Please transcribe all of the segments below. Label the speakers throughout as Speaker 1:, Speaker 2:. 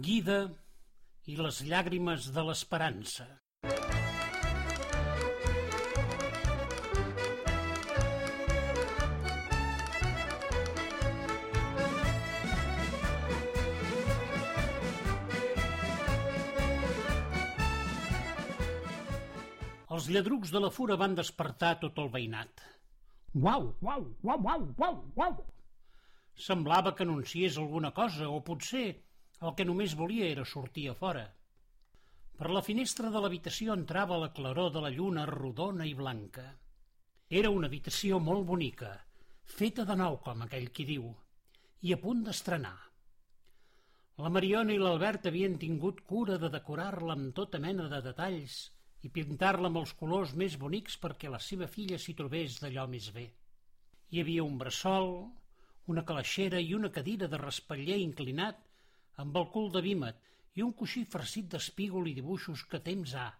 Speaker 1: Guida i les llàgrimes de l'esperança. Els lladrucs de la fura van despertar tot el veïnat. Uau, uau, uau, uau, uau, uau. Semblava que anunciés alguna cosa, o potser el que només volia era sortir a fora. Per la finestra de l'habitació entrava la claror de la lluna rodona i blanca. Era una habitació molt bonica, feta de nou, com aquell qui diu, i a punt d'estrenar. La Mariona i l'Albert havien tingut cura de decorar-la amb tota mena de detalls i pintar-la amb els colors més bonics perquè la seva filla s'hi trobés d'allò més bé. Hi havia un bressol, una calaixera i una cadira de raspaller inclinat amb el cul de vímet i un coixí farcit d'espígol i dibuixos que temps ha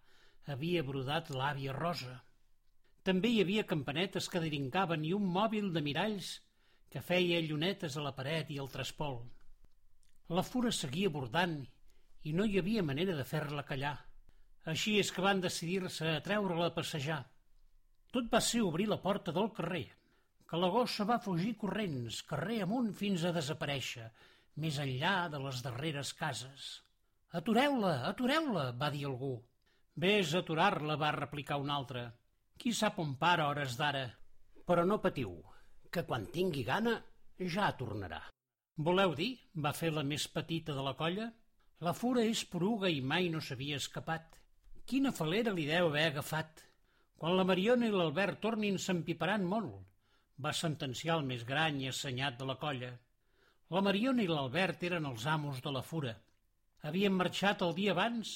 Speaker 1: havia brodat l'àvia Rosa. També hi havia campanetes que drincaven i un mòbil de miralls que feia llunetes a la paret i al traspol. La fura seguia bordant i no hi havia manera de fer-la callar. Així és que van decidir-se a treure-la a passejar. Tot va ser obrir la porta del carrer, que la gossa va fugir corrents, carrer amunt fins a desaparèixer, més enllà de les darreres cases. Atureu-la, atureu-la, va dir algú. Ves a aturar-la, va replicar un altre. Qui sap on para hores d'ara? Però no patiu, que quan tingui gana ja tornarà. Voleu dir, va fer la més petita de la colla, la fura és poruga i mai no s'havia escapat. Quina falera li deu haver agafat. Quan la Mariona i l'Albert tornin s'empiparan molt, va sentenciar el més gran i assenyat de la colla. La Mariona i l'Albert eren els amos de la fura. Havien marxat el dia abans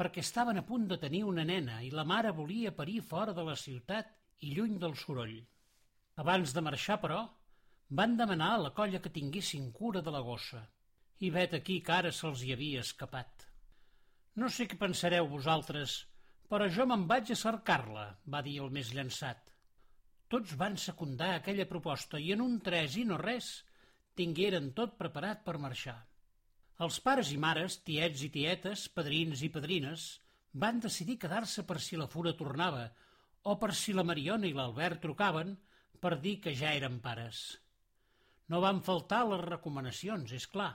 Speaker 1: perquè estaven a punt de tenir una nena i la mare volia parir fora de la ciutat i lluny del soroll. Abans de marxar, però, van demanar a la colla que tinguessin cura de la gossa i vet aquí que ara se'ls hi havia escapat. No sé què pensareu vosaltres, però jo me'n vaig a cercar-la, va dir el més llançat. Tots van secundar aquella proposta i en un tres i no res tingueren tot preparat per marxar. Els pares i mares, tiets i tietes, padrins i padrines, van decidir quedar-se per si la fura tornava o per si la Mariona i l'Albert trucaven per dir que ja eren pares. No van faltar les recomanacions, és clar.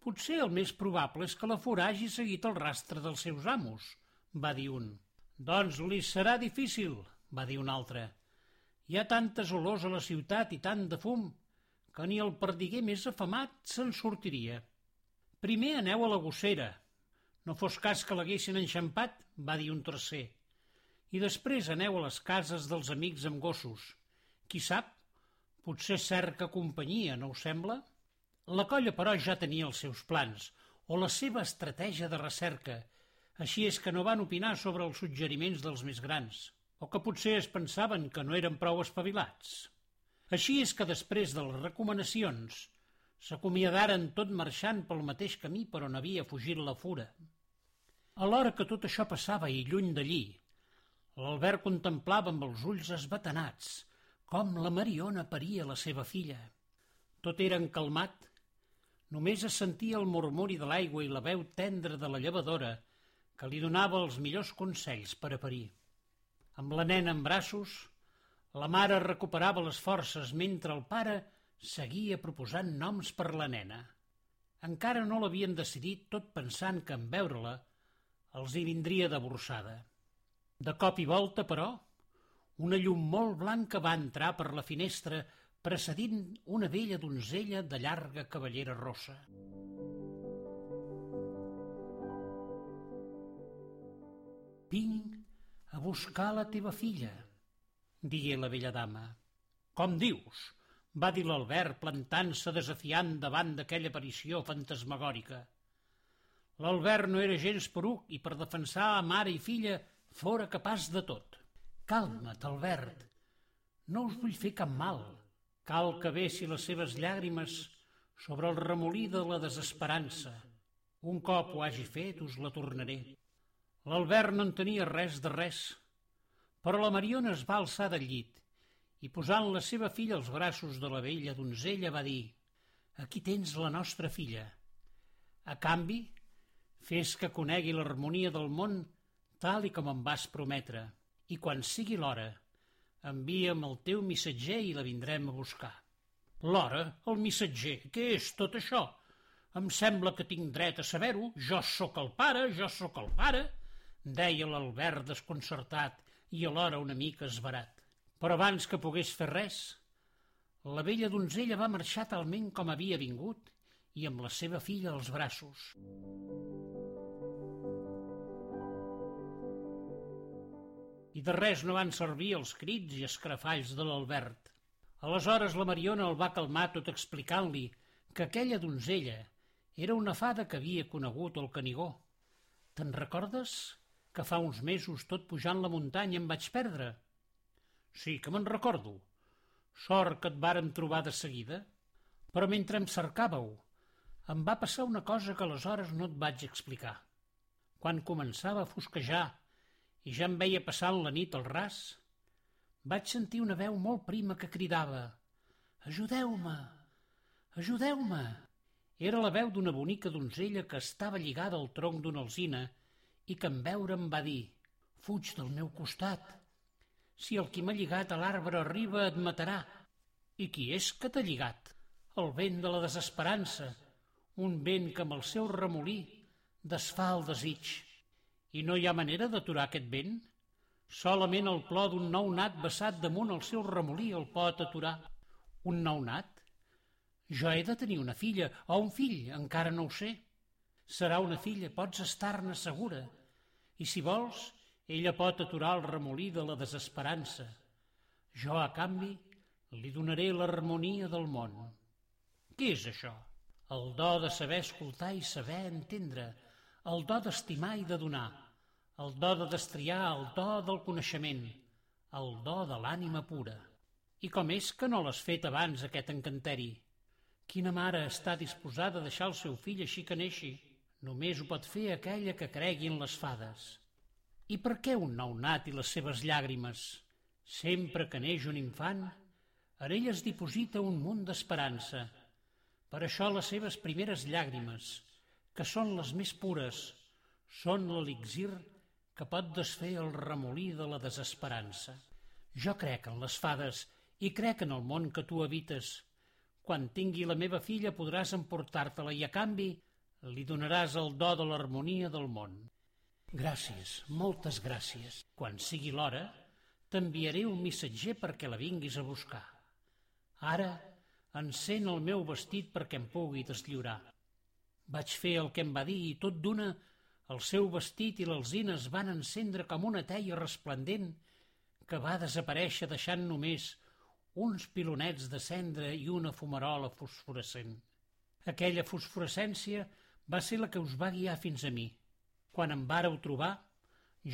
Speaker 1: Potser el més probable és que la fura hagi seguit el rastre dels seus amos, va dir un. Doncs li serà difícil, va dir un altre. Hi ha tantes olors a la ciutat i tant de fum que ni el perdiguer més afamat se'n sortiria. Primer aneu a la gossera. No fos cas que l'haguessin enxampat, va dir un tercer. I després aneu a les cases dels amics amb gossos. Qui sap, potser cerca companyia, no us sembla? La colla, però, ja tenia els seus plans, o la seva estratègia de recerca, així és que no van opinar sobre els suggeriments dels més grans, o que potser es pensaven que no eren prou espavilats. Així és que després de les recomanacions s'acomiadaren tot marxant pel mateix camí per on havia fugit la fura. Alhora que tot això passava i lluny d'allí, l'Albert contemplava amb els ulls esbatanats com la Mariona paria la seva filla. Tot era encalmat Només es sentia el murmuri de l'aigua i la veu tendra de la llevadora que li donava els millors consells per a parir. Amb la nena en braços, la mare recuperava les forces mentre el pare seguia proposant noms per la nena. Encara no l'havien decidit tot pensant que en veure-la els hi vindria de borsada. De cop i volta, però, una llum molt blanca va entrar per la finestra precedint una vella donzella de llarga cavallera rossa. Vinc a buscar la teva filla, digué la vella dama. Com dius? va dir l'Albert plantant-se desafiant davant d'aquella aparició fantasmagòrica. L'Albert no era gens poruc i per defensar a mare i filla fora capaç de tot. Calma't, Albert. No us vull fer cap mal. Cal que vessi les seves llàgrimes sobre el remolí de la desesperança. Un cop ho hagi fet, us la tornaré. L'Albert no en tenia res de res, però la Mariona es va alçar del llit i posant la seva filla als braços de la vella donzella va dir «Aquí tens la nostra filla. A canvi, fes que conegui l'harmonia del món tal i com em vas prometre, i quan sigui l'hora, envia'm el teu missatger i la vindrem a buscar. L'hora? El missatger? Què és tot això? Em sembla que tinc dret a saber-ho. Jo sóc el pare, jo sóc el pare, deia l'Albert desconcertat i alhora una mica esbarat. Però abans que pogués fer res, la vella donzella va marxar talment com havia vingut i amb la seva filla als braços. I de res no van servir els crits i escrafalls de l'Albert. Aleshores la Mariona el va calmar tot explicant-li que aquella donzella era una fada que havia conegut el Canigó. Te'n recordes que fa uns mesos tot pujant la muntanya em vaig perdre? Sí, que me'n recordo. Sort que et vàrem trobar de seguida. Però mentre em cercàveu, em va passar una cosa que aleshores no et vaig explicar. Quan començava a fosquejar i ja em veia passant la nit al ras, vaig sentir una veu molt prima que cridava «Ajudeu-me! Ajudeu-me!» Era la veu d'una bonica donzella que estava lligada al tronc d'una alzina i que en veure em va dir «Fuig del meu costat! Si el qui m'ha lligat a l'arbre arriba et matarà!» «I qui és que t'ha lligat?» «El vent de la desesperança, un vent que amb el seu remolí desfà el desig». I no hi ha manera d'aturar aquest vent? Solament el plor d'un nou nat vessat damunt el seu remolí el pot aturar. Un nou nat? Jo he de tenir una filla, o un fill, encara no ho sé. Serà una filla, pots estar-ne segura. I si vols, ella pot aturar el remolí de la desesperança. Jo, a canvi, li donaré l'harmonia del món. Què és això? El do de saber escoltar i saber entendre, el do d'estimar i de donar, el do de destriar, el do del coneixement, el do de l'ànima pura. I com és que no l'has fet abans, aquest encanteri? Quina mare està disposada a deixar el seu fill així que neixi? Només ho pot fer aquella que cregui en les fades. I per què un nat i les seves llàgrimes? Sempre que neix un infant, en ell es diposita un munt d'esperança. Per això les seves primeres llàgrimes, que són les més pures, són l'elixir que pot desfer el remolí de la desesperança. Jo crec en les fades i crec en el món que tu habites. Quan tingui la meva filla podràs emportar-te-la i a canvi li donaràs el do de l'harmonia del món. Gràcies, moltes gràcies. Quan sigui l'hora, t'enviaré un missatger perquè la vinguis a buscar. Ara, encén el meu vestit perquè em pugui deslliurar. Vaig fer el que em va dir i tot d'una el seu vestit i l'alzina es van encendre com una teia resplendent que va desaparèixer deixant només uns pilonets de cendra i una fumarola fosforescent. Aquella fosforescència va ser la que us va guiar fins a mi. Quan em vàreu trobar,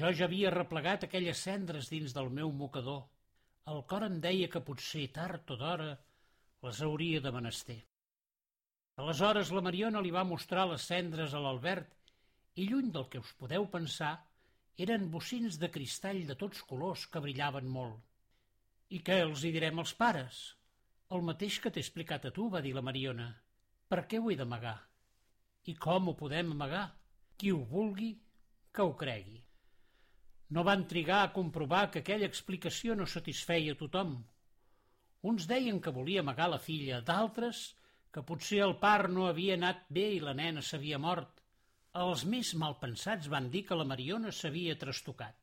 Speaker 1: jo ja havia replegat aquelles cendres dins del meu mocador. El cor em deia que potser tard o d'hora les hauria de menester. Aleshores la Mariona li va mostrar les cendres a l'Albert i lluny del que us podeu pensar, eren bocins de cristall de tots colors que brillaven molt. I què els hi direm als pares? El mateix que t'he explicat a tu, va dir la Mariona. Per què ho he d'amagar? I com ho podem amagar? Qui ho vulgui, que ho cregui. No van trigar a comprovar que aquella explicació no satisfeia tothom. Uns deien que volia amagar la filla, d'altres que potser el part no havia anat bé i la nena s'havia mort. Els més malpensats van dir que la Mariona s'havia trastocat.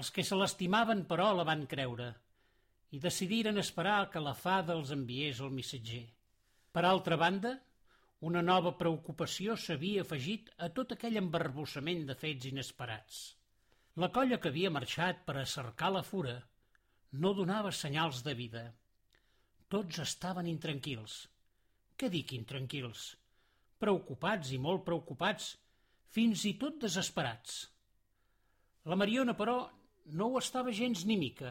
Speaker 1: Els que se l'estimaven, però, la van creure i decidiren esperar que la fada els enviés el missatger. Per altra banda, una nova preocupació s'havia afegit a tot aquell embarbussament de fets inesperats. La colla que havia marxat per a cercar la fura no donava senyals de vida. Tots estaven intranquils què dic intranquils? Preocupats i molt preocupats, fins i tot desesperats. La Mariona, però, no ho estava gens ni mica.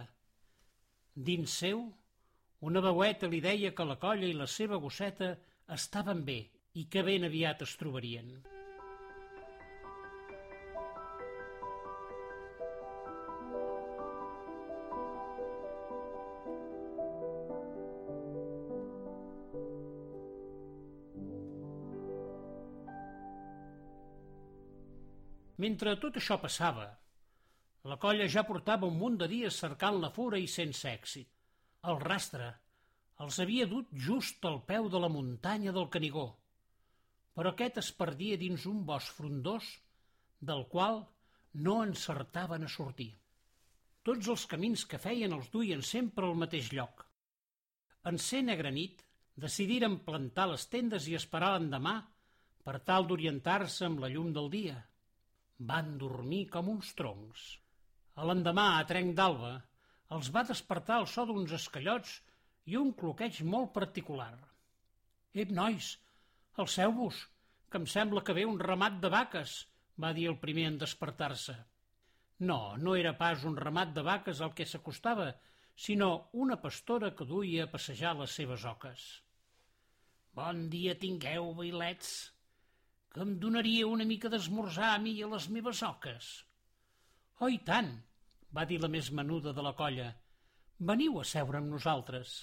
Speaker 1: Dins seu, una veueta li deia que la colla i la seva gosseta estaven bé i que ben aviat es trobarien. Mentre tot això passava, la colla ja portava un munt de dies cercant la fura i sense èxit. El rastre els havia dut just al peu de la muntanya del Canigó, però aquest es perdia dins un bosc frondós del qual no encertaven a sortir. Tots els camins que feien els duien sempre al mateix lloc. En ser negra nit, decidiren plantar les tendes i esperar l'endemà per tal d'orientar-se amb la llum del dia. Van dormir com uns troncs. A l'endemà, a trenc d'alba, els va despertar el so d'uns escallots i un cloqueig molt particular. Ep, nois, alceu-vos, que em sembla que ve un ramat de vaques, va dir el primer en despertar-se. No, no era pas un ramat de vaques al que s'acostava, sinó una pastora que duia a passejar les seves oques. Bon dia tingueu, bailets, que em donaria una mica d'esmorzar a mi i a les meves oques. Oh, tant, va dir la més menuda de la colla. Veniu a seure amb nosaltres.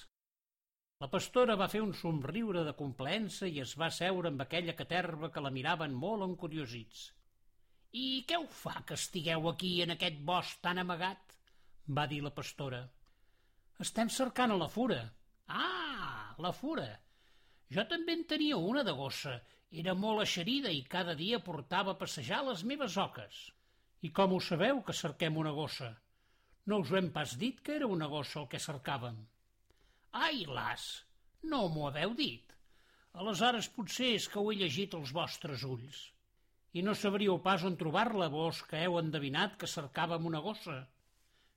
Speaker 1: La pastora va fer un somriure de complaença i es va seure amb aquella caterva que la miraven molt encuriosits. I què ho fa que estigueu aquí en aquest bosc tan amagat? va dir la pastora. Estem cercant a la fura. Ah, la fura. Jo també en tenia una de gossa era molt eixerida i cada dia portava a passejar les meves oques. I com ho sabeu que cerquem una gossa? No us ho hem pas dit que era una gossa el que cercàvem. Ai, las, no m'ho haveu dit. Aleshores potser és que ho he llegit als vostres ulls. I no sabríeu pas on trobar-la, vos que heu endevinat que cercàvem una gossa.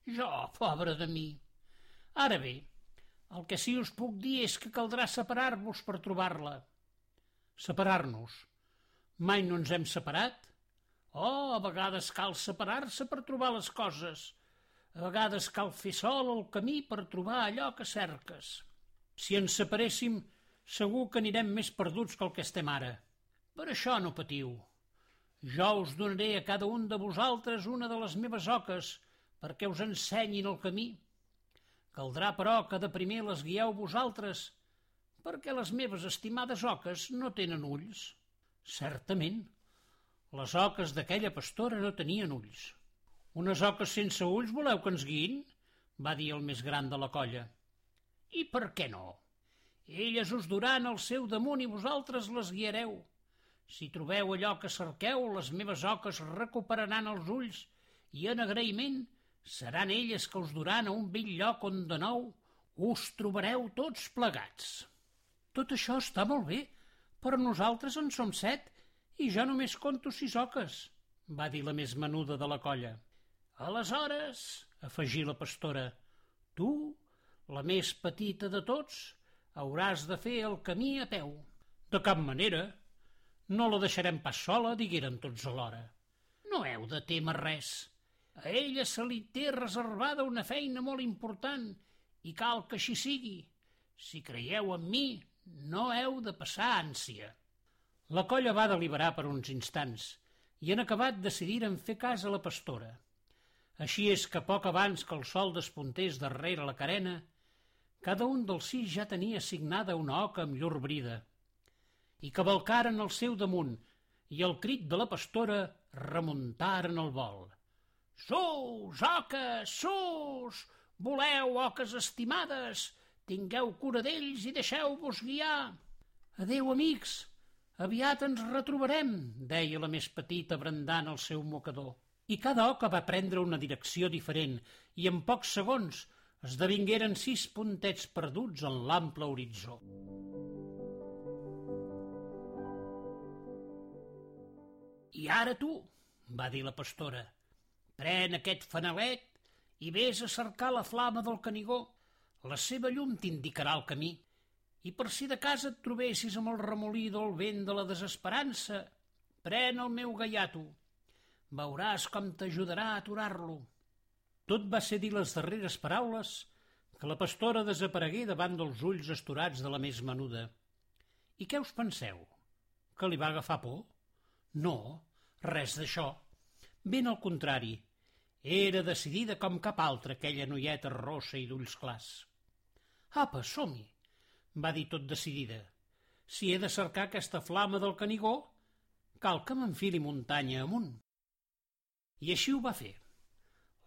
Speaker 1: Jo, pobre de mi. Ara bé, el que sí us puc dir és que caldrà separar-vos per trobar-la separar-nos. Mai no ens hem separat? Oh, a vegades cal separar-se per trobar les coses. A vegades cal fer sol el camí per trobar allò que cerques. Si ens separéssim, segur que anirem més perduts que el que estem ara. Per això no patiu. Jo us donaré a cada un de vosaltres una de les meves oques perquè us ensenyin el camí. Caldrà, però, que de primer les guieu vosaltres perquè les meves estimades oques no tenen ulls. Certament, les oques d'aquella pastora no tenien ulls. Unes oques sense ulls voleu que ens guiïn? va dir el més gran de la colla. I per què no? Elles us duran al seu damunt i vosaltres les guiareu. Si trobeu allò que cerqueu, les meves oques recuperaran els ulls i en agraïment seran elles que us duran a un vell lloc on de nou us trobareu tots plegats. Tot això està molt bé, però nosaltres en som set i jo només conto sis oques, va dir la més menuda de la colla. Aleshores, afegí la pastora, tu, la més petita de tots, hauràs de fer el camí a peu. De cap manera. No la deixarem pas sola, digueren tots alhora. No heu de témer res. A ella se li té reservada una feina molt important i cal que així sigui. Si creieu en mi, no heu de passar ànsia. La colla va deliberar per uns instants i en acabat decidiren fer cas a la pastora. Així és que poc abans que el sol despuntés darrere la carena, cada un dels sis ja tenia assignada una oca amb llur brida. I cavalcaren al seu damunt i el crit de la pastora remuntaren el vol. Sus, oques, sus! Voleu, oques estimades, Tingueu cura d'ells i deixeu-vos guiar. Adeu, amics, aviat ens retrobarem, deia la més petita brandant el seu mocador. I cada oca va prendre una direcció diferent i en pocs segons esdevingueren sis puntets perduts en l'ample horitzó. I ara tu, va dir la pastora, pren aquest fanalet i vés a cercar la flama del Canigó la seva llum t'indicarà el camí. I per si de casa et trobessis amb el remolí del vent de la desesperança, pren el meu gaiato. Veuràs com t'ajudarà a aturar-lo. Tot va ser dir les darreres paraules que la pastora desaparegué davant dels ulls esturats de la més menuda. I què us penseu? Que li va agafar por? No, res d'això. Ben al contrari, era decidida com cap altra aquella noieta rossa i d'ulls clars. Apa, som-hi, va dir tot decidida. Si he de cercar aquesta flama del Canigó, cal que m'enfili muntanya amunt. I així ho va fer.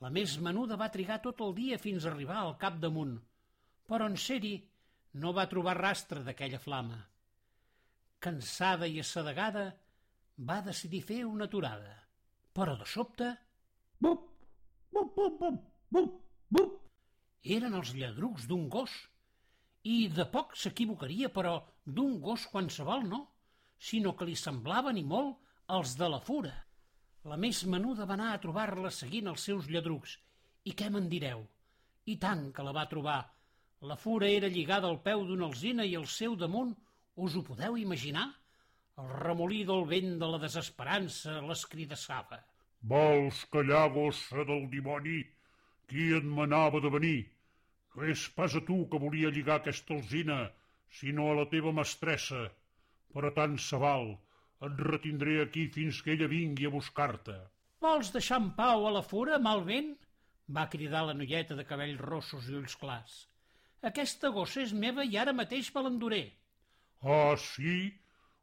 Speaker 1: La més menuda va trigar tot el dia fins a arribar al cap damunt, però en ser-hi no va trobar rastre d'aquella flama. Cansada i assedegada, va decidir fer una aturada. Però de sobte...
Speaker 2: Bup, bup, bup, bup, bup, bup.
Speaker 1: Eren els lladrucs d'un gos. I de poc s'equivocaria, però d'un gos qualsevol no, sinó que li semblaven i molt els de la fura. La més menuda va anar a trobar-la seguint els seus lladrucs. I què me'n direu? I tant que la va trobar. La fura era lligada al peu d'una alzina i al seu damunt, us ho podeu imaginar? El remolí del vent de la desesperança l'escridassava.
Speaker 2: Vols callar, gossa del dimoni? Qui et manava de venir? No és pas a tu que volia lligar aquesta alzina, sinó a la teva mestressa. Però tant se val, et retindré aquí fins que ella vingui a buscar-te.
Speaker 1: Vols deixar en pau a la fura, mal vent? va cridar la noieta de cabells rossos i ulls clars. Aquesta gossa és meva i ara mateix me l'enduré.
Speaker 2: Ah, sí?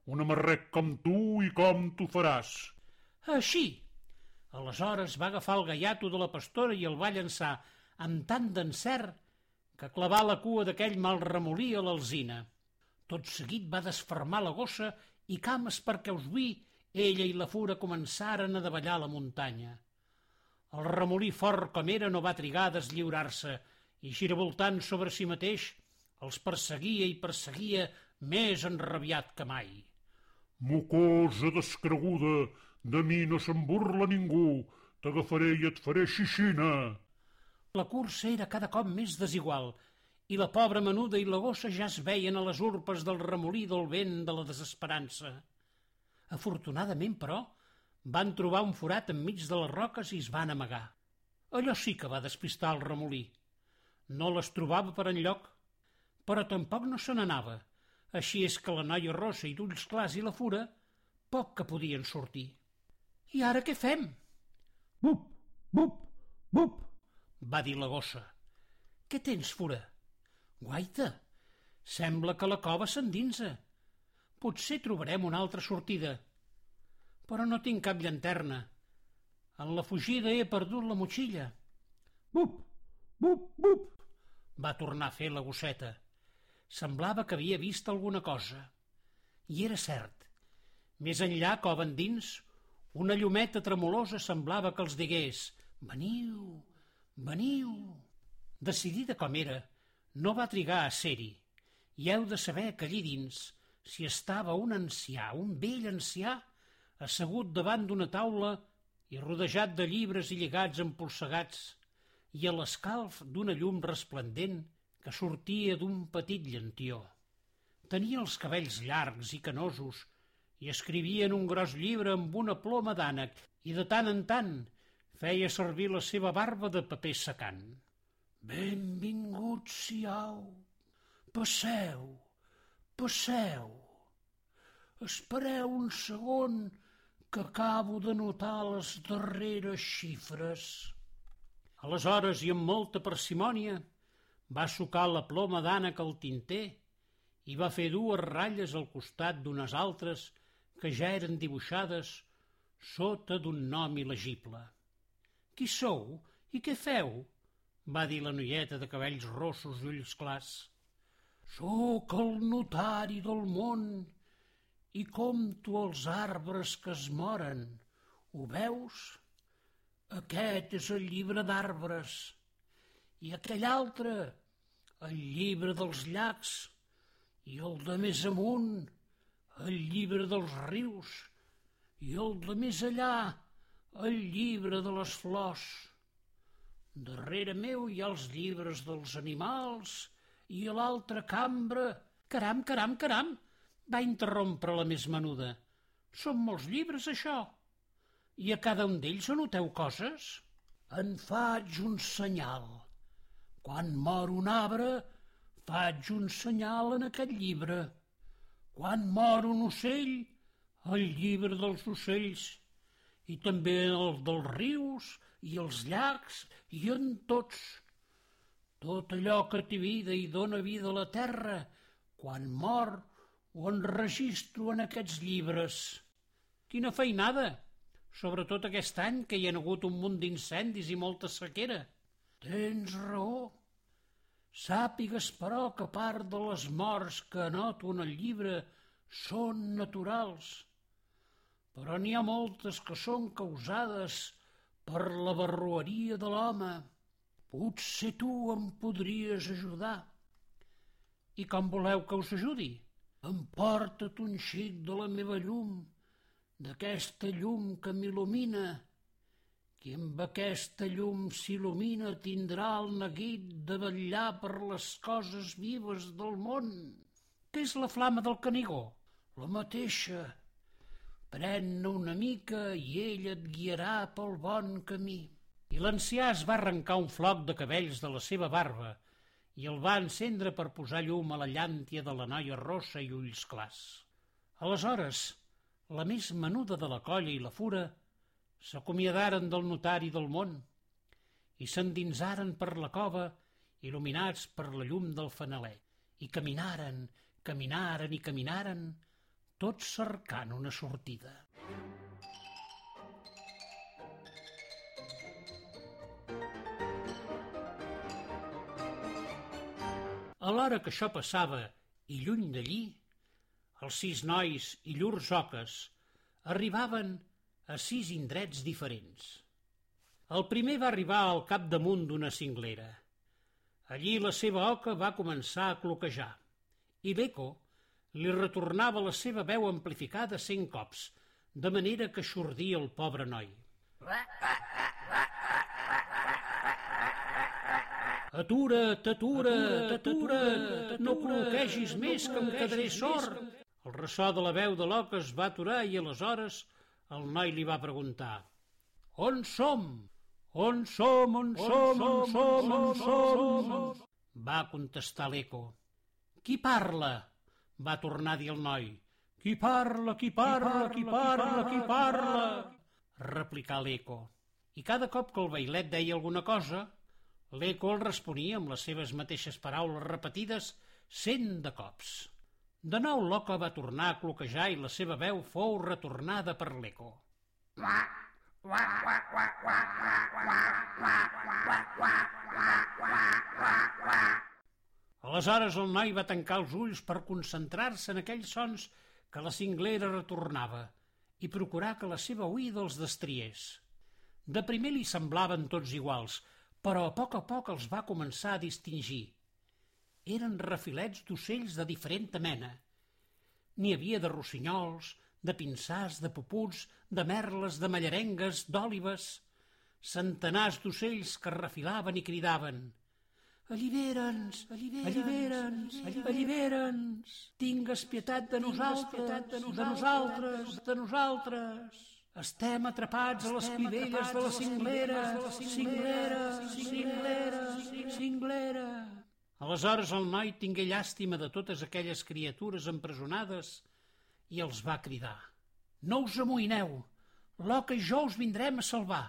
Speaker 2: Un amarrec com tu i com tu faràs.
Speaker 1: Així. Aleshores va agafar el gaiato de la pastora i el va llançar amb tant d'encert que clavà la cua d'aquell mal remolí a l'alzina. Tot seguit va desfermar la gossa i cames perquè us vi, ella i la fura començaren a davallar la muntanya. El remolí fort com era no va trigar a deslliurar-se i giravoltant sobre si mateix els perseguia i perseguia més enrabiat que mai.
Speaker 2: Mocosa descreguda, de mi no se'n burla ningú, t'agafaré i et faré xixina.
Speaker 1: La cursa era cada cop més desigual i la pobra menuda i la gossa ja es veien a les urpes del remolí del vent de la desesperança. Afortunadament, però, van trobar un forat enmig de les roques i es van amagar. Allò sí que va despistar el remolí. No les trobava per enlloc, però tampoc no se n'anava. Així és que la noia rossa i d'ulls clars i la fura poc que podien sortir. I ara què fem?
Speaker 2: Bup, bup, bup,
Speaker 1: va dir la gossa. Què tens, fura? Guaita, sembla que la cova s'endinsa. Potser trobarem una altra sortida. Però no tinc cap llanterna. En la fugida he perdut la motxilla.
Speaker 2: bup, bup, bup.
Speaker 1: Va tornar a fer la gosseta. Semblava que havia vist alguna cosa. I era cert. Més enllà, cova endins, una llumeta tremolosa semblava que els digués «Veniu, veniu». Decidida com era, no va trigar a ser-hi. I heu de saber que allí dins s'hi estava un ancià, un vell ancià, assegut davant d'una taula i rodejat de llibres i lligats empolsegats i a l'escalf d'una llum resplendent que sortia d'un petit llantió. Tenia els cabells llargs i canosos i escrivia en un gros llibre amb una ploma d'ànec i de tant en tant feia servir la seva barba de paper secant. Benvinguts siau, passeu, passeu. Espereu un segon que acabo de notar les darreres xifres. Aleshores, i amb molta parsimònia, va sucar la ploma d'ànec al tinter i va fer dues ratlles al costat d'unes altres que ja eren dibuixades sota d'un nom il·legible. Qui sou i què feu? Va dir la noieta de cabells rossos i ulls clars. Sóc el notari del món i compto els arbres que es moren. Ho veus? Aquest és el llibre d'arbres. I aquell altre, el llibre dels llacs. I el de més amunt, el llibre dels rius i el de més allà, el llibre de les flors. Darrere meu hi ha els llibres dels animals i a l'altra cambra... Caram, caram, caram! va interrompre la més menuda. Són molts llibres, això. I a cada un d'ells anoteu coses? En faig un senyal. Quan mor un arbre, faig un senyal en aquest llibre quan mor un ocell, el llibre dels ocells, i també el dels rius i els llacs i en tots. Tot allò que té vida i dóna vida a la terra, quan mor, ho enregistro en aquests llibres. Quina feinada! sobretot aquest any que hi ha hagut un munt d'incendis i molta sequera. Tens raó. Sàpigues, però, que part de les morts que anoto en el llibre són naturals, però n'hi ha moltes que són causades per la barroeria de l'home. Potser tu em podries ajudar. I com voleu que us ajudi? Emporta't un xic de la meva llum, d'aquesta llum que m'il·lumina. Qui amb aquesta llum s'il·lumina tindrà el neguit de vetllar per les coses vives del món. Què és la flama del Canigó? La mateixa. Pren-ne una mica i ell et guiarà pel bon camí. I l'ancià es va arrencar un floc de cabells de la seva barba i el va encendre per posar llum a la llàntia de la noia rossa i ulls clars. Aleshores, la més menuda de la colla i la fura s'acomiadaren del notari del món i s'endinsaren per la cova il·luminats per la llum del fanaler i caminaren, caminaren i caminaren, tots cercant una sortida. A l'hora que això passava, i lluny d'allí, els sis nois i llurs oques arribaven a sis indrets diferents. El primer va arribar al capdamunt d'una cinglera. Allí la seva oca va començar a cloquejar i l'eco li retornava la seva veu amplificada cent cops, de manera que xordia el pobre noi. Atura't, atura't, atura't, no col·loquegis més que em quedaré sort. El ressò de la veu de l'oca es va aturar i aleshores el noi li va preguntar On som? On som, on som, on som, on som? Va contestar l'eco. Qui parla? Va tornar a dir el noi. Qui parla, qui parla, qui parla, qui parla? Replicà l'eco. I cada cop que el bailet deia alguna cosa, L'eco el responia amb les seves mateixes paraules repetides cent de cops. De nou l'oca va tornar a cloquejar i la seva veu fou retornada per l'eco. Aleshores el noi va tancar els ulls per concentrar-se en aquells sons que la cinglera retornava i procurar que la seva oïda els destriés. De primer li semblaven tots iguals, però a poc a poc els va començar a distingir. Eren refilets d'ocells de diferent mena. N'hi havia de rossinyols, de pinçars, de puputs, de merles, de mallarengues, d'òlives, centenars d'ocells que refilaven i cridaven. Allibera'ns, allibera'ns, allibera'ns, tingues pietat de nosaltres, de nosaltres, de nosaltres. Estem atrapats a les clivelles de la cinglera, cinglera, cinglera, cinglera. Aleshores el noi tingué llàstima de totes aquelles criatures empresonades i els va cridar. No us amoïneu, l'oca i jo us vindrem a salvar.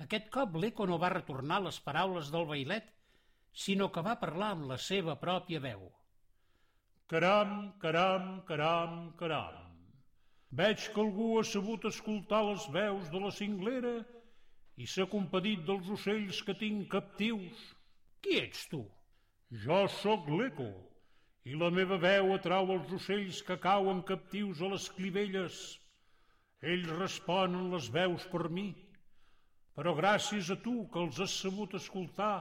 Speaker 1: Aquest cop l'Eco no va retornar les paraules del bailet, sinó que va parlar amb la seva pròpia veu.
Speaker 2: Caram, caram, caram, caram. Veig que algú ha sabut escoltar les veus de la cinglera i s'ha compadit dels ocells que tinc captius.
Speaker 1: Qui ets tu?
Speaker 2: Jo sóc l'Eco, i la meva veu atrau els ocells que cauen captius a les clivelles. Ells responen les veus per mi, però gràcies a tu que els has sabut escoltar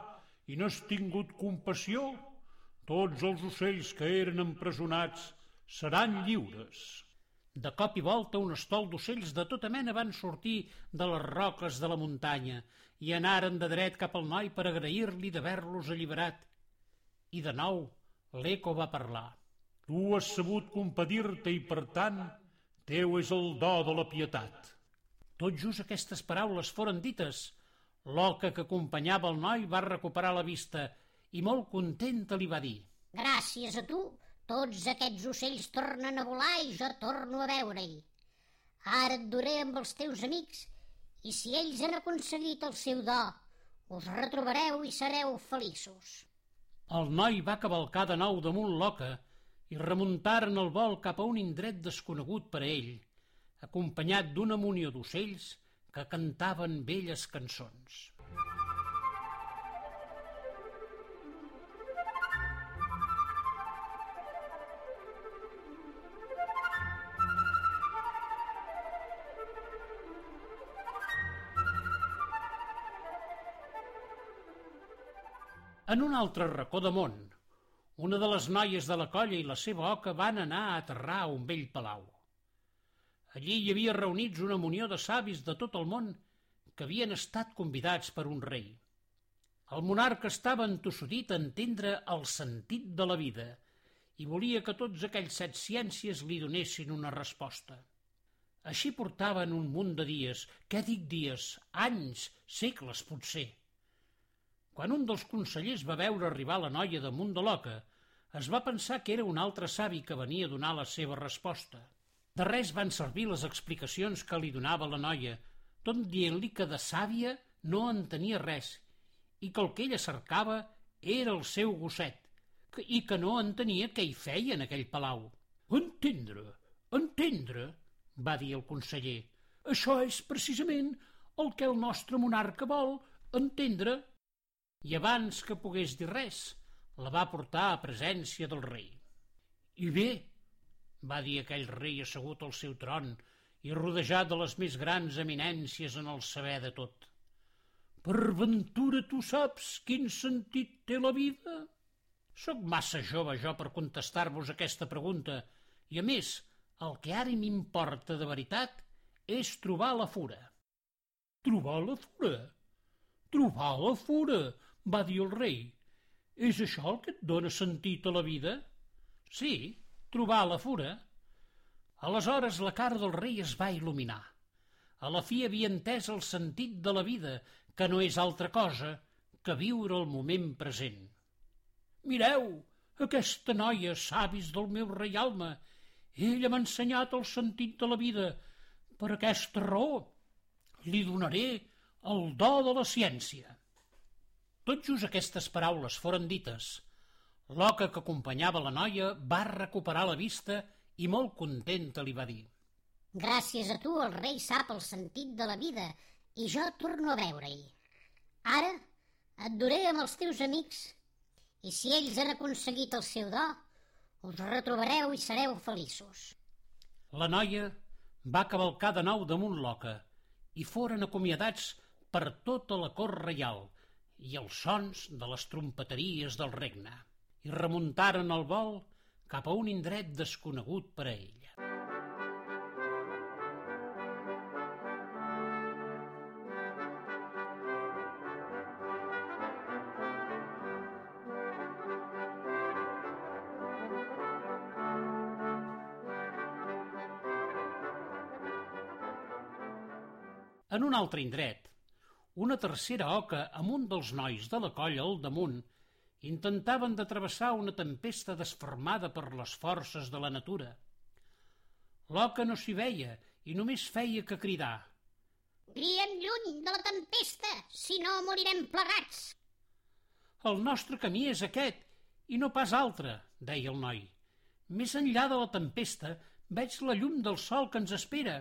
Speaker 2: i no has tingut compassió, tots els ocells que eren empresonats seran lliures.
Speaker 1: De cop i volta un estol d'ocells de tota mena van sortir de les roques de la muntanya i anaren de dret cap al noi per agrair-li d'haver-los alliberat. I de nou l'Eco va parlar.
Speaker 2: Tu has sabut compadir-te i, per tant, teu és el do de la pietat.
Speaker 1: Tot just aquestes paraules foren dites. L'oca que acompanyava el noi va recuperar la vista i molt contenta li va dir
Speaker 3: Gràcies a tu tots aquests ocells tornen a volar i jo torno a veure-hi. Ara et duré amb els teus amics i si ells han aconseguit el seu do, us retrobareu i sereu feliços.
Speaker 1: El noi va cavalcar de nou damunt l'oca i remuntaren el vol cap a un indret desconegut per a ell, acompanyat d'una munió d'ocells que cantaven velles cançons. En un altre racó de món, una de les noies de la colla i la seva oca van anar a aterrar a un vell palau. Allí hi havia reunits una munió de savis de tot el món que havien estat convidats per un rei. El monarca estava entossudit a entendre el sentit de la vida i volia que tots aquells set ciències li donessin una resposta. Així portaven un munt de dies, què dic dies, anys, segles potser. Quan un dels consellers va veure arribar la noia damunt de l'oca, es va pensar que era un altre savi que venia a donar la seva resposta. De res van servir les explicacions que li donava la noia, tot dient-li que de sàvia no en tenia res i que el que ella cercava era el seu gosset i que no entenia què hi feia en aquell palau. Entendre, entendre, va dir el conseller. Això és precisament el que el nostre monarca vol, entendre i abans que pogués dir res, la va portar a presència del rei. I bé, va dir aquell rei assegut al seu tron i rodejat de les més grans eminències en el saber de tot. Per ventura tu saps quin sentit té la vida? Soc massa jove jo per contestar-vos aquesta pregunta i, a més, el que ara m'importa de veritat és trobar la fura. Trobar la fura? Trobar la fura? va dir el rei. És això el que et dóna sentit a la vida? Sí, trobar la fura. Aleshores la cara del rei es va il·luminar. A la fi havia entès el sentit de la vida, que no és altra cosa que viure el moment present. Mireu, aquesta noia, savis del meu reialme, ella m'ha ensenyat el sentit de la vida. Per aquesta raó li donaré el do de la ciència. Tot just aquestes paraules foren dites. L'oca que acompanyava la noia va recuperar la vista i molt contenta li va dir.
Speaker 3: Gràcies a tu el rei sap el sentit de la vida i jo torno a veure-hi. Ara et duré amb els teus amics i si ells han aconseguit el seu do, us retrobareu i sereu feliços.
Speaker 1: La noia va cavalcar de nou damunt l'oca i foren acomiadats per tota la cort reial, i els sons de les trompeteries del regne i remuntaren el vol cap a un indret desconegut per a ella. En un altre indret, una tercera oca amb un dels nois de la colla al damunt intentaven de travessar una tempesta desfermada per les forces de la natura. L'oca no s'hi veia i només feia que cridar.
Speaker 3: Griem lluny de la tempesta, si no morirem plegats.
Speaker 1: El nostre camí és aquest i no pas altre, deia el noi. Més enllà de la tempesta veig la llum del sol que ens espera.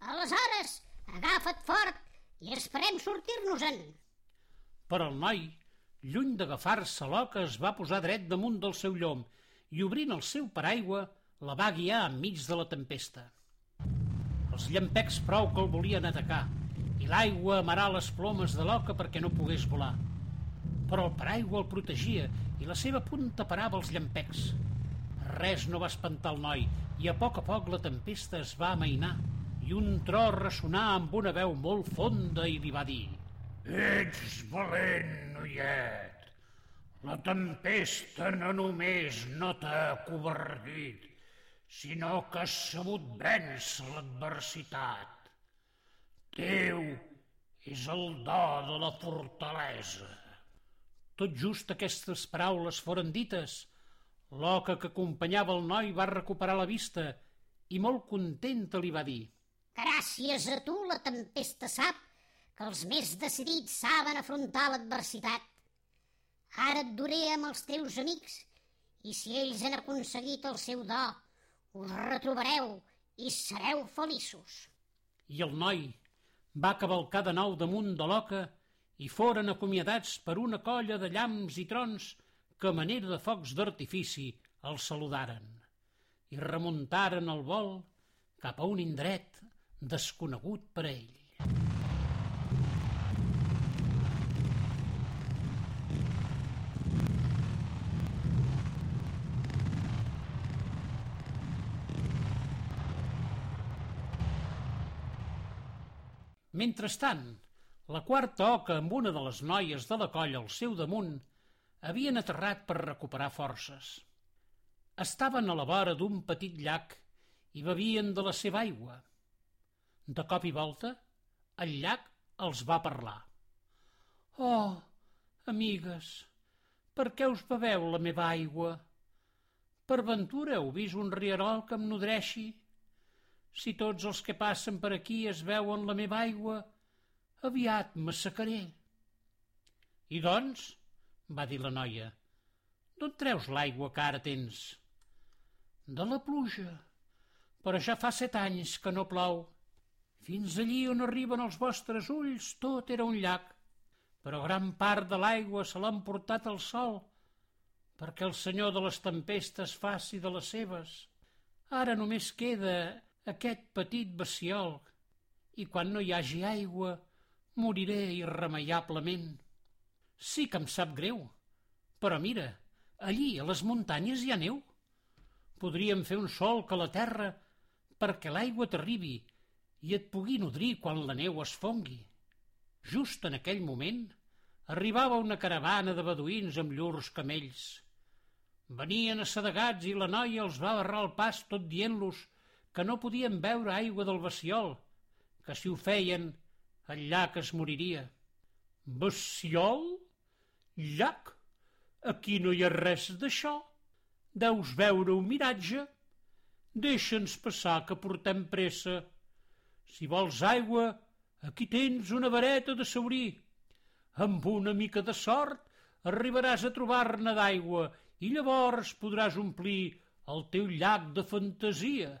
Speaker 3: Aleshores, agafa't fort i esperem sortir-nos-en.
Speaker 1: Però el noi, lluny d'agafar-se l'oca, es va posar dret damunt del seu llom i, obrint el seu paraigua, la va guiar enmig de la tempesta. Els llampecs prou que el volien atacar i l'aigua amarà les plomes de l'oca perquè no pogués volar. Però el paraigua el protegia i la seva punta parava els llampecs. Res no va espantar el noi i a poc a poc la tempesta es va amainar i un tro ressonà amb una veu molt fonda i li va dir
Speaker 2: Ets valent, noiet. La tempesta no només no t'ha covardit, sinó que has sabut vèncer l'adversitat. Teu és el do de la fortalesa.
Speaker 1: Tot just aquestes paraules foren dites. L'oca que acompanyava el noi va recuperar la vista i molt contenta li va dir
Speaker 3: Gràcies a tu la tempesta sap que els més decidits saben afrontar l'adversitat. Ara et duré amb els teus amics i si ells han aconseguit el seu do, us retrobareu i sereu feliços.
Speaker 1: I el noi va cavalcar de nou damunt de l'oca i foren acomiadats per una colla de llamps i trons que a manera de focs d'artifici el saludaren i remuntaren el vol cap a un indret desconegut per ell. Mentrestant, la quarta oca amb una de les noies de la colla al seu damunt havien aterrat per recuperar forces. Estaven a la vora d'un petit llac i bevien de la seva aigua. De cop i volta, el llac els va parlar. Oh, amigues, per què us beveu la meva aigua? Per ventura heu vist un rierol que em nodreixi? Si tots els que passen per aquí es veuen la meva aigua, aviat m'assecaré. I doncs, va dir la noia, d'on treus l'aigua que ara tens? De la pluja, però ja fa set anys que no plou. Fins allí on arriben els vostres ulls tot era un llac, però gran part de l'aigua se l'ha emportat el sol, perquè el senyor de les tempestes faci de les seves. Ara només queda aquest petit baciol i quan no hi hagi aigua moriré irremeiablement. Sí que em sap greu, però mira, allí a les muntanyes hi ha neu. Podríem fer un sol que la terra perquè l'aigua t'arribi i et pugui nodrir quan la neu es fongui. Just en aquell moment arribava una caravana de beduïns amb llurs camells. Venien assedegats i la noia els va barrar el pas tot dient-los que no podien beure aigua del baciol, que si ho feien el llac es moriria. Baciol? Llac? Aquí no hi ha res d'això. Deus veure un miratge? Deixa'ns passar, que portem pressa. Si vols aigua, aquí tens una vareta de saurí. Amb una mica de sort arribaràs a trobar-ne d'aigua i llavors podràs omplir el teu llac de fantasia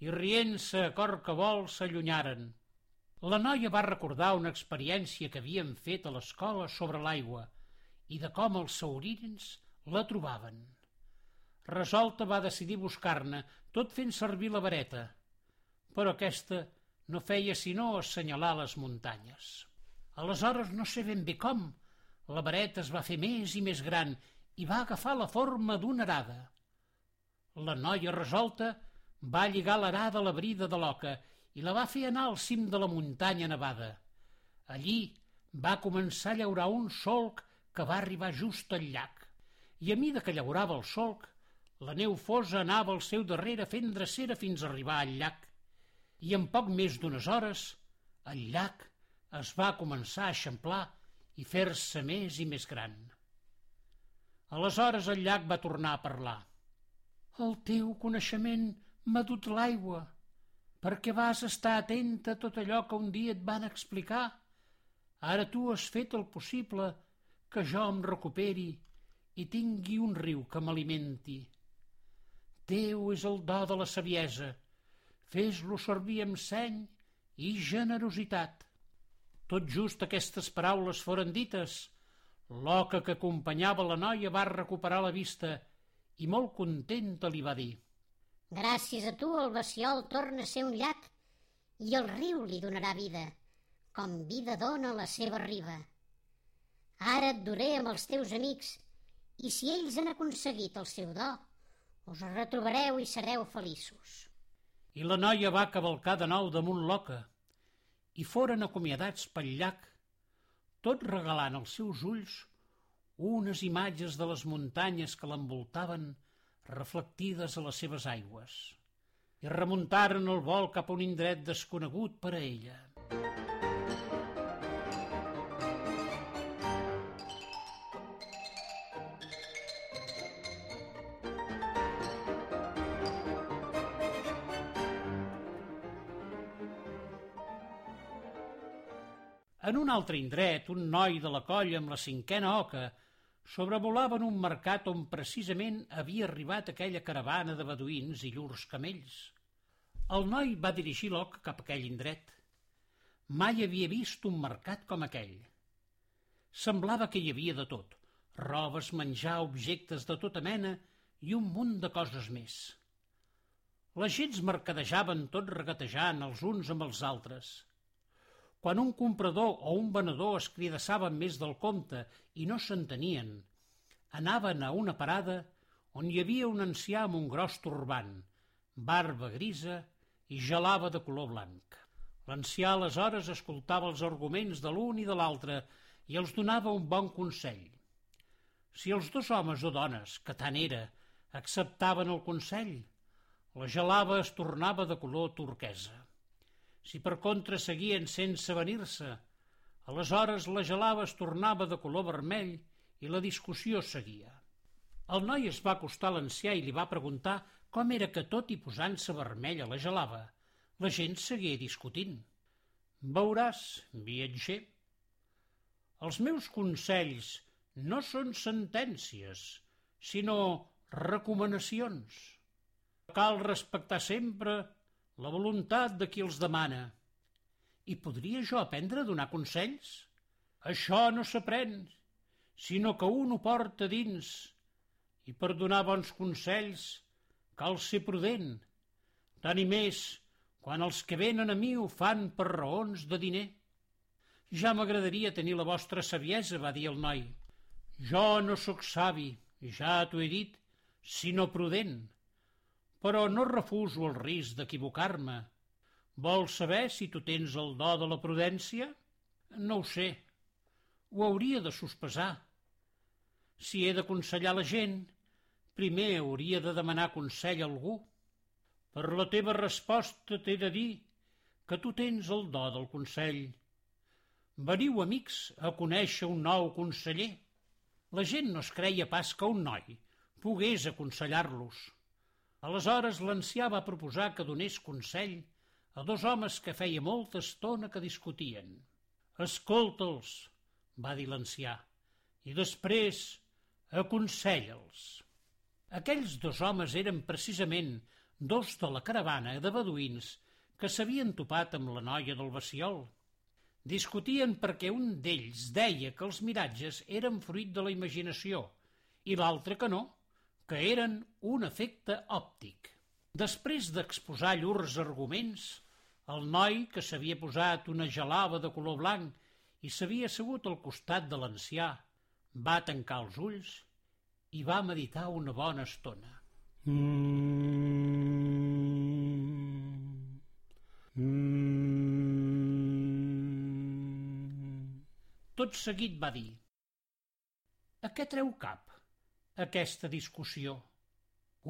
Speaker 1: i rient-se a cor que vol s'allunyaren. La noia va recordar una experiència que havien fet a l'escola sobre l'aigua i de com els saurins la trobaven. Resolta va decidir buscar-ne, tot fent servir la vareta, però aquesta no feia sinó assenyalar les muntanyes. Aleshores, no sé ben bé com, la vareta es va fer més i més gran i va agafar la forma d'una arada. La noia resolta va lligar l'arada a la brida de l'oca i la va fer anar al cim de la muntanya nevada. Allí va començar a llaurar un solc que va arribar just al llac. I a mida que llaurava el solc, la neu fosa anava al seu darrere fent drecera fins a arribar al llac. I en poc més d'unes hores, el llac es va començar a eixamplar i fer-se més i més gran. Aleshores el llac va tornar a parlar. El teu coneixement m'ha dut l'aigua, perquè vas estar atenta a tot allò que un dia et van explicar. Ara tu has fet el possible que jo em recuperi i tingui un riu que m'alimenti. Teu és el do de la saviesa, fes-lo servir amb seny i generositat. Tot just aquestes paraules foren dites, l'oca que acompanyava la noia va recuperar la vista i molt contenta li va dir
Speaker 3: Gràcies a tu el Baciol torna a ser un llac i el riu li donarà vida, com vida dona la seva riba. Ara et duré amb els teus amics i si ells han aconseguit el seu do, us retrobareu i sereu feliços.
Speaker 1: I la noia va cavalcar de nou damunt l'oca i foren acomiadats pel llac, tot regalant als seus ulls unes imatges de les muntanyes que l'envoltaven reflectides a les seves aigües, i remuntaren el vol cap a un indret desconegut per a ella. En un altre indret, un noi de la colla amb la cinquena oca sobrevolaven un mercat on precisament havia arribat aquella caravana de beduïns i llurs camells. El noi va dirigir l'oc cap a aquell indret. Mai havia vist un mercat com aquell. Semblava que hi havia de tot, robes, menjar, objectes de tota mena i un munt de coses més. Les gens mercadejaven tot regatejant els uns amb els altres. Quan un comprador o un venedor es cridassava més del compte i no s'entenien, anaven a una parada on hi havia un ancià amb un gros turbant, barba grisa i gelava de color blanc. L'ancià aleshores escoltava els arguments de l'un i de l'altre i els donava un bon consell. Si els dos homes o dones, que tant era, acceptaven el consell, la gelava es tornava de color turquesa. Si per contra seguien sense venir-se, aleshores la gelava es tornava de color vermell i la discussió seguia. El noi es va acostar a l'ancià i li va preguntar com era que tot i posant-se vermella la gelava, la gent seguia discutint. Veuràs, viatger, els meus consells no són sentències, sinó recomanacions. Cal respectar sempre la voluntat de qui els demana. I podria jo aprendre a donar consells? Això no s'aprèn, sinó que un ho porta dins i per donar bons consells cal ser prudent, tant i més quan els que venen a mi ho fan per raons de diner. Ja m'agradaria tenir la vostra saviesa, va dir el noi. Jo no sóc savi, ja t'ho he dit, sinó prudent, però no refuso el risc d'equivocar-me. Vols saber si tu tens el do de la prudència? No ho sé. Ho hauria de sospesar. Si he d'aconsellar la gent, primer hauria de demanar consell a algú. Per la teva resposta t'he de dir que tu tens el do del consell. Veniu, amics, a conèixer un nou conseller. La gent no es creia pas que un noi pogués aconsellar-los. Aleshores l'ancià va proposar que donés consell a dos homes que feia molta estona que discutien. Escolta'ls, va dir l'ancià, i després aconsella'ls. Aquells dos homes eren precisament dos de la caravana de beduïns que s'havien topat amb la noia del Baciol. Discutien perquè un d'ells deia que els miratges eren fruit de la imaginació i l'altre que no, que eren un efecte òptic. Després d'exposar llurs arguments, el noi, que s'havia posat una gelava de color blanc i s'havia assegut al costat de l'ancià, va tancar els ulls i va meditar una bona estona. Mm. Mm. Tot seguit va dir A què treu cap aquesta discussió?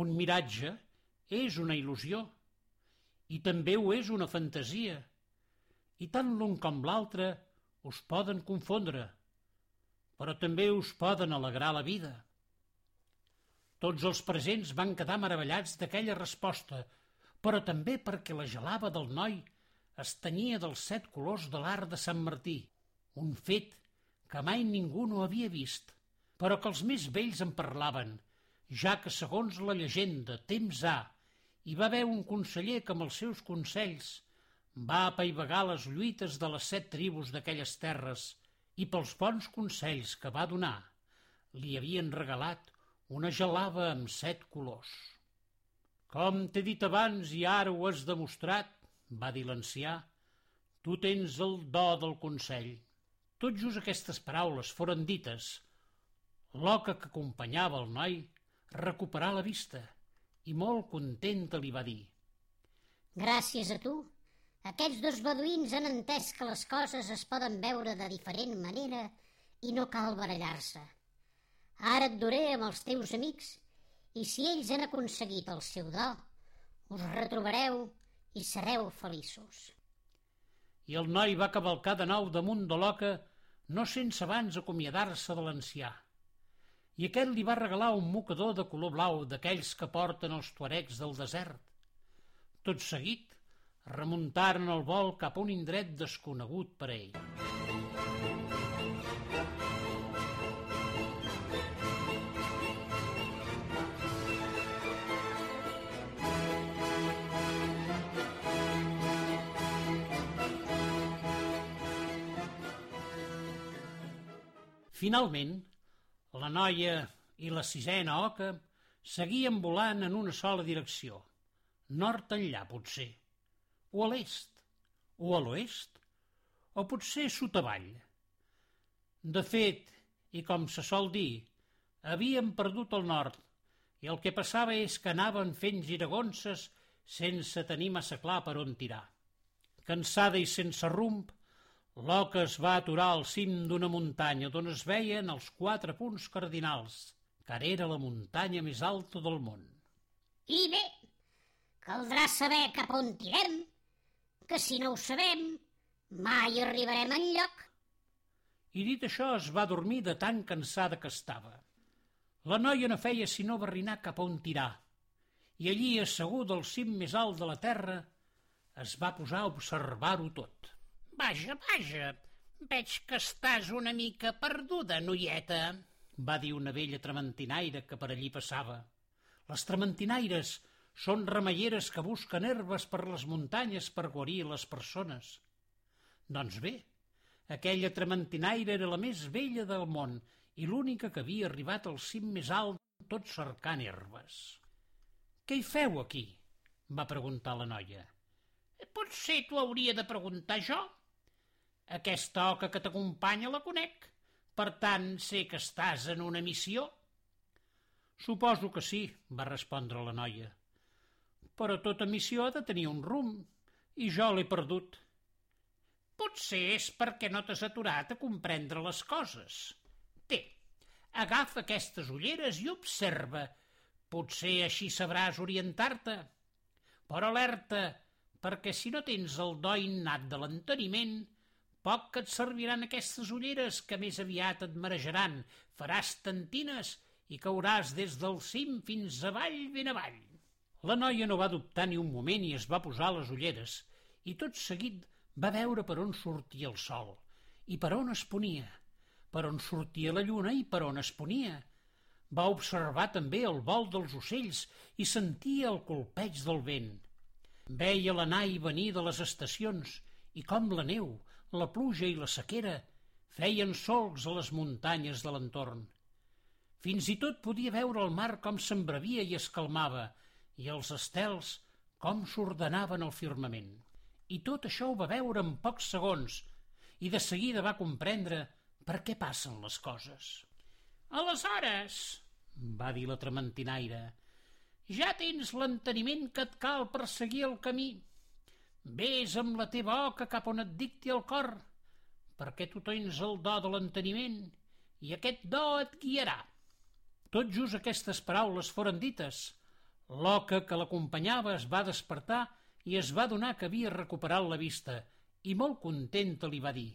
Speaker 1: Un miratge és una il·lusió i també ho és una fantasia i tant l'un com l'altre us poden confondre, però també us poden alegrar la vida. Tots els presents van quedar meravellats d'aquella resposta, però també perquè la gelava del noi es tenia dels set colors de l'art de Sant Martí, un fet que mai ningú no havia vist, però que els més vells en parlaven, ja que, segons la llegenda, temps ha, hi va haver un conseller que amb els seus consells va apaivagar les lluites de les set tribus d'aquelles terres i pels bons consells que va donar li havien regalat una gelava amb set colors. Com t'he dit abans i ara ho has demostrat, va dir l'ancià, tu tens el do del consell. Tot just aquestes paraules foren dites. L'oca que acompanyava el noi recuperà la vista i molt contenta li va dir
Speaker 3: Gràcies a tu, aquests dos beduïns han entès que les coses es poden veure de diferent manera i no cal barallar-se. Ara et duré amb els teus amics i si ells han aconseguit el seu do, us retrobareu i sereu feliços.
Speaker 1: I el noi va cavalcar de nou damunt de l'oca, no sense abans acomiadar-se de l'ancià i aquest li va regalar un mocador de color blau d'aquells que porten els tuarecs del desert. Tot seguit, remuntaren el vol cap a un indret desconegut per a ell.
Speaker 4: Finalment, la noia i la sisena oca seguien volant en una sola direcció, nord enllà, potser, o a l'est, o a l'oest, o potser sud avall. De fet, i com se sol dir, havien perdut el nord, i el que passava és que anaven fent giragonses sense tenir massa clar per on tirar. Cansada i sense rumb, l'oca es va aturar al cim d'una muntanya d'on es veien els quatre punts cardinals, que ara era la muntanya més alta del món.
Speaker 3: I bé, caldrà saber cap on tirem, que si no ho sabem, mai arribarem en lloc.
Speaker 4: I dit això es va dormir de tan cansada que estava. La noia no feia sinó barrinar cap on tirar, i allí, asseguda al cim més alt de la terra, es va posar a observar-ho tot.
Speaker 1: Vaja, vaja, veig que estàs una mica perduda, noieta,
Speaker 4: va dir una vella trementinaire que per allí passava. Les trementinaires són remeieres que busquen herbes per les muntanyes per guarir les persones. Doncs bé, aquella trementinaire era la més vella del món i l'única que havia arribat al cim més alt tot cercant herbes. Què hi feu aquí? va preguntar la noia.
Speaker 1: Potser t'ho hauria de preguntar jo. Aquesta oca que t'acompanya la conec. Per tant, sé que estàs en una missió.
Speaker 4: Suposo que sí, va respondre la noia. Però tota missió ha de tenir un rumb, i jo l'he perdut.
Speaker 1: Potser és perquè no t'has aturat a comprendre les coses. Té, agafa aquestes ulleres i observa. Potser així sabràs orientar-te. Però alerta, perquè si no tens el do innat de l'enteniment, poc que et serviran aquestes ulleres que més aviat et marejaran, faràs tantines i cauràs des del cim fins avall ben avall. La noia no va dubtar ni un moment i es va posar les ulleres, i tot seguit va veure per on sortia el sol, i per on es ponia, per on sortia la lluna i per on es ponia. Va observar també el vol dels ocells i sentia el colpeig del vent. Veia l'anar i venir de les estacions i com la neu, la pluja i la sequera feien solcs a les muntanyes de l'entorn. Fins i tot podia veure el mar com s'embravia i es calmava i els estels com s'ordenaven al firmament. I tot això ho va veure en pocs segons i de seguida va comprendre per què passen les coses. Aleshores, va dir la trementinaire, ja tens l'enteniment que et cal per seguir el camí. Ves amb la teva oca cap on et dicti el cor, perquè tu tens el do de l'enteniment i aquest do et guiarà. Tot just aquestes paraules foren dites. L'oca que l'acompanyava es va despertar i es va donar que havia recuperat la vista i molt contenta li va dir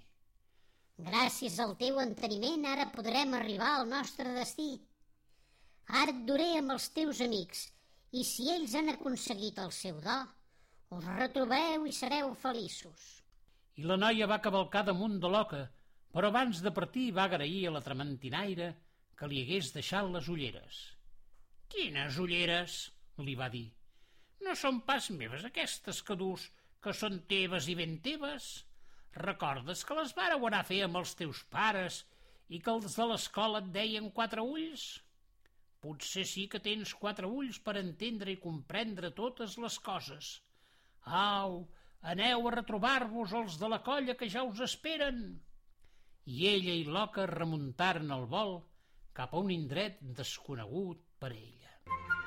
Speaker 3: Gràcies al teu enteniment ara podrem arribar al nostre destí. Ara et duré amb els teus amics i si ells han aconseguit el seu do, us retrobareu i sereu feliços.
Speaker 4: I la noia va cavalcar damunt de l'oca, però abans de partir va agrair a la trementinaire que li hagués deixat les ulleres.
Speaker 1: Quines ulleres? li va dir. No són pas meves aquestes que dus, que són teves i ben teves. Recordes que les vareu anar a fer amb els teus pares i que els de l'escola et deien quatre ulls? Potser sí que tens quatre ulls per entendre i comprendre totes les coses. Au, aneu a retrobar-vos els de la colla que ja us esperen. I ella i l'oca remuntaren el vol cap a un indret desconegut per ella.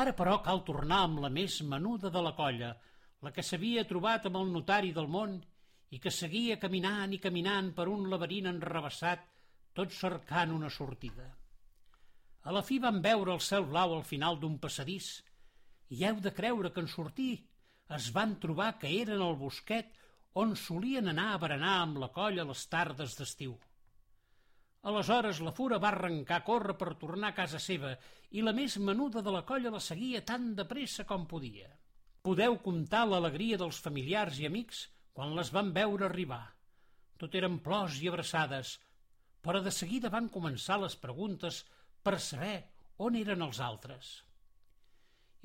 Speaker 1: Ara, però, cal tornar amb la més menuda de la colla, la que s'havia trobat amb el notari del món i que seguia caminant i caminant per un laberint enrevessat, tot cercant una sortida. A la fi van veure el cel blau al final d'un passadís i heu de creure que en sortir es van trobar que eren al bosquet on solien anar a berenar amb la colla les tardes d'estiu. Aleshores la fura va arrencar a córrer per tornar a casa seva i la més menuda de la colla la seguia tan de pressa com podia. Podeu comptar l'alegria dels familiars i amics quan les van veure arribar. Tot eren plors i abraçades, però de seguida van començar les preguntes per saber on eren els altres.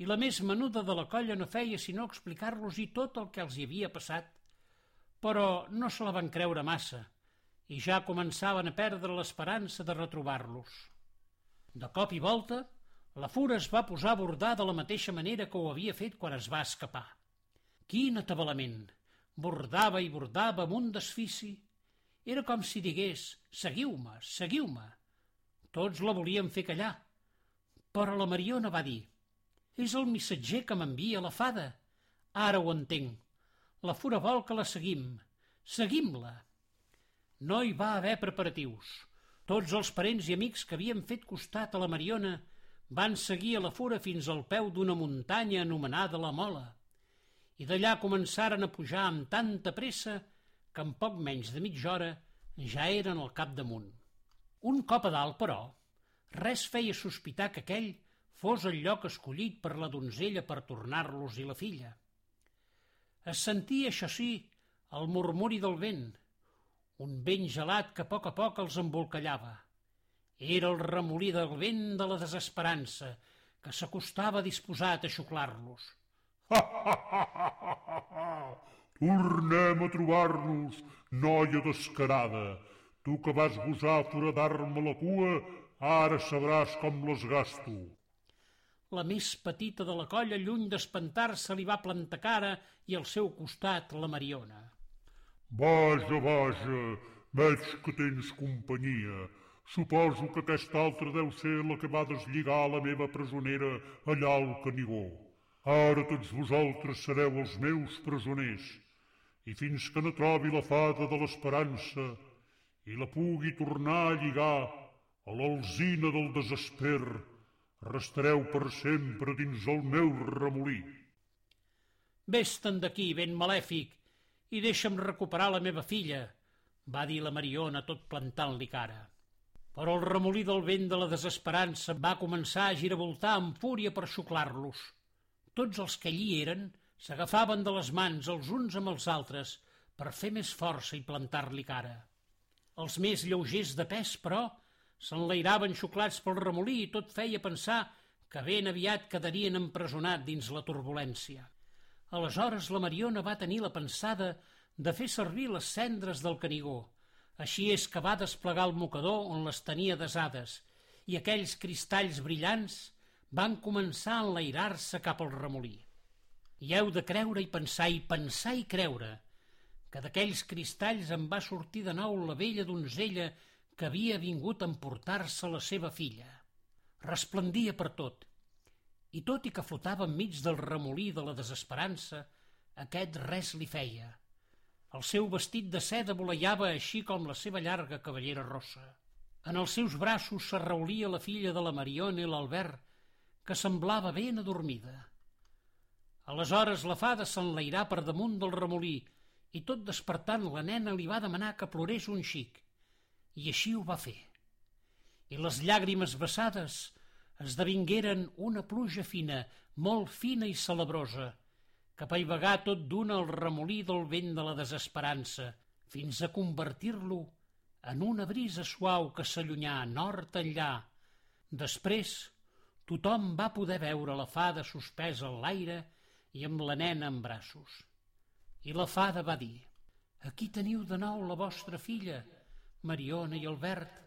Speaker 1: I la més menuda de la colla no feia sinó explicar-los-hi tot el que els hi havia passat, però no se la van creure massa i ja començaven a perdre l'esperança de retrobar-los. De cop i volta, la fura es va posar a bordar de la mateixa manera que ho havia fet quan es va escapar. Quin atabalament! Bordava i bordava amb un desfici. Era com si digués, seguiu-me, seguiu-me. Tots la volien fer callar. Però la Mariona va dir, és el missatger que m'envia la fada. Ara ho entenc. La fura vol que la seguim. Seguim-la. No hi va haver preparatius. Tots els parents i amics que havien fet costat a la Mariona van seguir a la fura fins al peu d'una muntanya anomenada la Mola i d'allà començaren a pujar amb tanta pressa que en poc menys de mitja hora ja eren al cap damunt. Un cop a dalt, però, res feia sospitar que aquell fos el lloc escollit per la donzella per tornar-los i la filla. Es sentia, això sí, el murmuri del vent, un vent gelat que a poc a poc els embolcallava. Era el remolí del vent de la desesperança, que s'acostava disposat a xuclar-los.
Speaker 2: Tornem a trobar-nos, noia descarada. Tu que vas gosar foradar-me la cua, ara sabràs com les gasto.
Speaker 1: La més petita de la colla, lluny d'espantar-se, li va plantar cara i al seu costat la Mariona.
Speaker 2: Vaja, vaja, veig que tens companyia. Suposo que aquesta altra deu ser la que va deslligar la meva presonera allà al Canigó. Ara tots vosaltres sereu els meus presoners, i fins que no trobi la fada de l'esperança i la pugui tornar a lligar a l'alzina del desesper, restareu per sempre dins el meu remolí.
Speaker 1: Ves-te'n d'aquí, ben malèfic, i deixa'm recuperar la meva filla, va dir la Mariona tot plantant-li cara. Però el remolí del vent de la desesperança va començar a giravoltar amb fúria per xuclar-los. Tots els que allí eren s'agafaven de les mans els uns amb els altres per fer més força i plantar-li cara. Els més lleugers de pes, però, s'enlairaven xuclats pel remolí i tot feia pensar que ben aviat quedarien empresonat dins la turbulència. Aleshores la Mariona va tenir la pensada de fer servir les cendres del Canigó. Així és que va desplegar el mocador on les tenia desades i aquells cristalls brillants van començar a enlairar-se cap al remolí. I heu de creure i pensar i pensar i creure que d'aquells cristalls en va sortir de nou la vella donzella que havia vingut a emportar-se la seva filla. Resplendia per tot, i tot i que flotava enmig del remolí de la desesperança, aquest res li feia. El seu vestit de seda voleiava així com la seva llarga cavallera rossa. En els seus braços s'arraulia la filla de la Mariona i l'Albert, que semblava ben adormida. Aleshores la fada s'enlairà per damunt del remolí i tot despertant la nena li va demanar que plorés un xic. I així ho va fer. I les llàgrimes vessades esdevingueren una pluja fina, molt fina i celebrosa, que paivagà tot d'una el remolí del vent de la desesperança, fins a convertir-lo en una brisa suau que s'allunyà nord enllà. Després, Tothom va poder veure la fada suspesa en l'aire i amb la nena en braços. I la fada va dir, aquí teniu de nou la vostra filla, Mariona i Albert.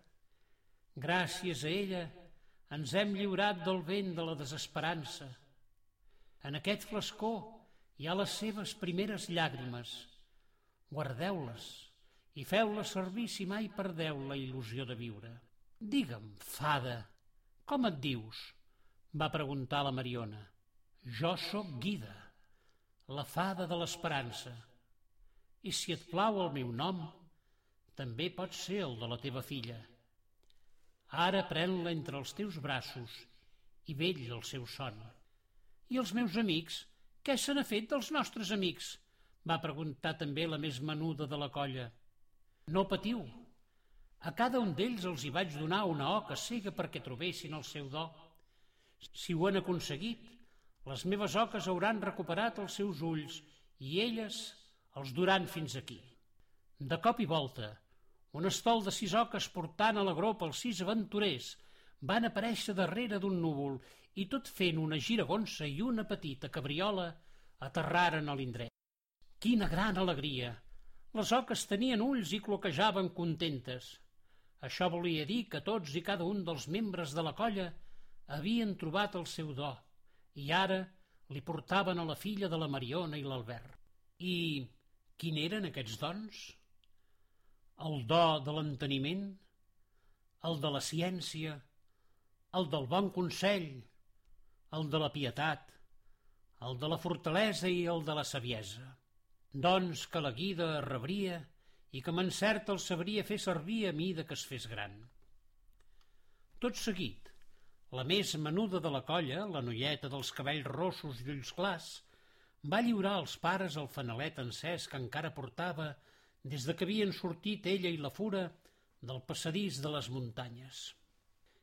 Speaker 1: Gràcies a ella ens hem lliurat del vent de la desesperança. En aquest flascó hi ha les seves primeres llàgrimes. Guardeu-les i feu-les servir si mai perdeu la il·lusió de viure. Digue'm, fada, com et dius? va preguntar la Mariona. Jo sóc Guida, la fada de l'esperança. I si et plau el meu nom, també pot ser el de la teva filla. Ara pren-la entre els teus braços i vell el seu son. I els meus amics? Què se n'ha fet dels nostres amics? va preguntar també la més menuda de la colla. No patiu. A cada un d'ells els hi vaig donar una oca cega perquè trobessin el seu do si ho han aconseguit, les meves oques hauran recuperat els seus ulls i elles els duran fins aquí. De cop i volta, un estol de sis oques portant a la gropa els sis aventurers van aparèixer darrere d'un núvol i tot fent una giragonsa i una petita cabriola aterraren a l'indret. Quina gran alegria! Les oques tenien ulls i cloquejaven contentes. Això volia dir que tots i cada un dels membres de la colla havien trobat el seu do i ara li portaven a la filla de la Mariona i l'Albert. I quin eren aquests dons? El do de l'enteniment, el de la ciència, el del bon consell, el de la pietat, el de la fortalesa i el de la saviesa. Dons que la guida rebria i que m'encert el sabria fer servir a mida que es fes gran. Tot seguit, la més menuda de la colla, la noieta dels cabells rossos i ulls clars, va lliurar als pares el fanalet encès que encara portava des de que havien sortit ella i la fura del passadís de les muntanyes.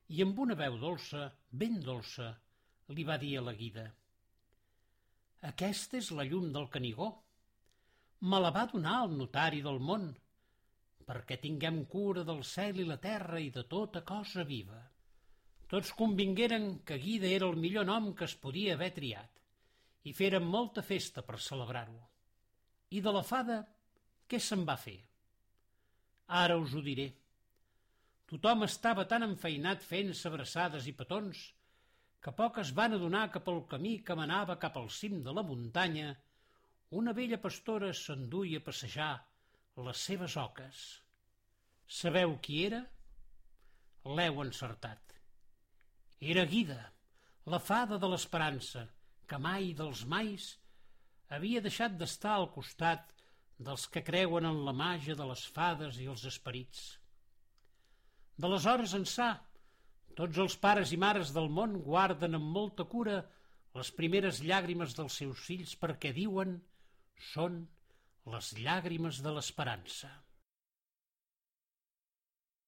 Speaker 1: I amb una veu dolça, ben dolça, li va dir a la guida «Aquesta és la llum del Canigó. Me la va donar el notari del món, perquè tinguem cura del cel i la terra i de tota cosa viva. Tots convingueren que Guida era el millor nom que es podia haver triat i feren molta festa per celebrar-ho. I de la fada, què se'n va fer? Ara us ho diré. Tothom estava tan enfeinat fent abraçades i petons que poc es van adonar que pel camí que manava cap al cim de la muntanya una vella pastora s'enduia a passejar les seves oques. Sabeu qui era? L'heu encertat. Era Guida, la fada de l'esperança, que mai dels mais havia deixat d'estar al costat dels que creuen en la màgia de les fades i els esperits. D'aleshores ençà, tots els pares i mares del món guarden amb molta cura les primeres llàgrimes dels seus fills perquè diuen són les llàgrimes de l'esperança.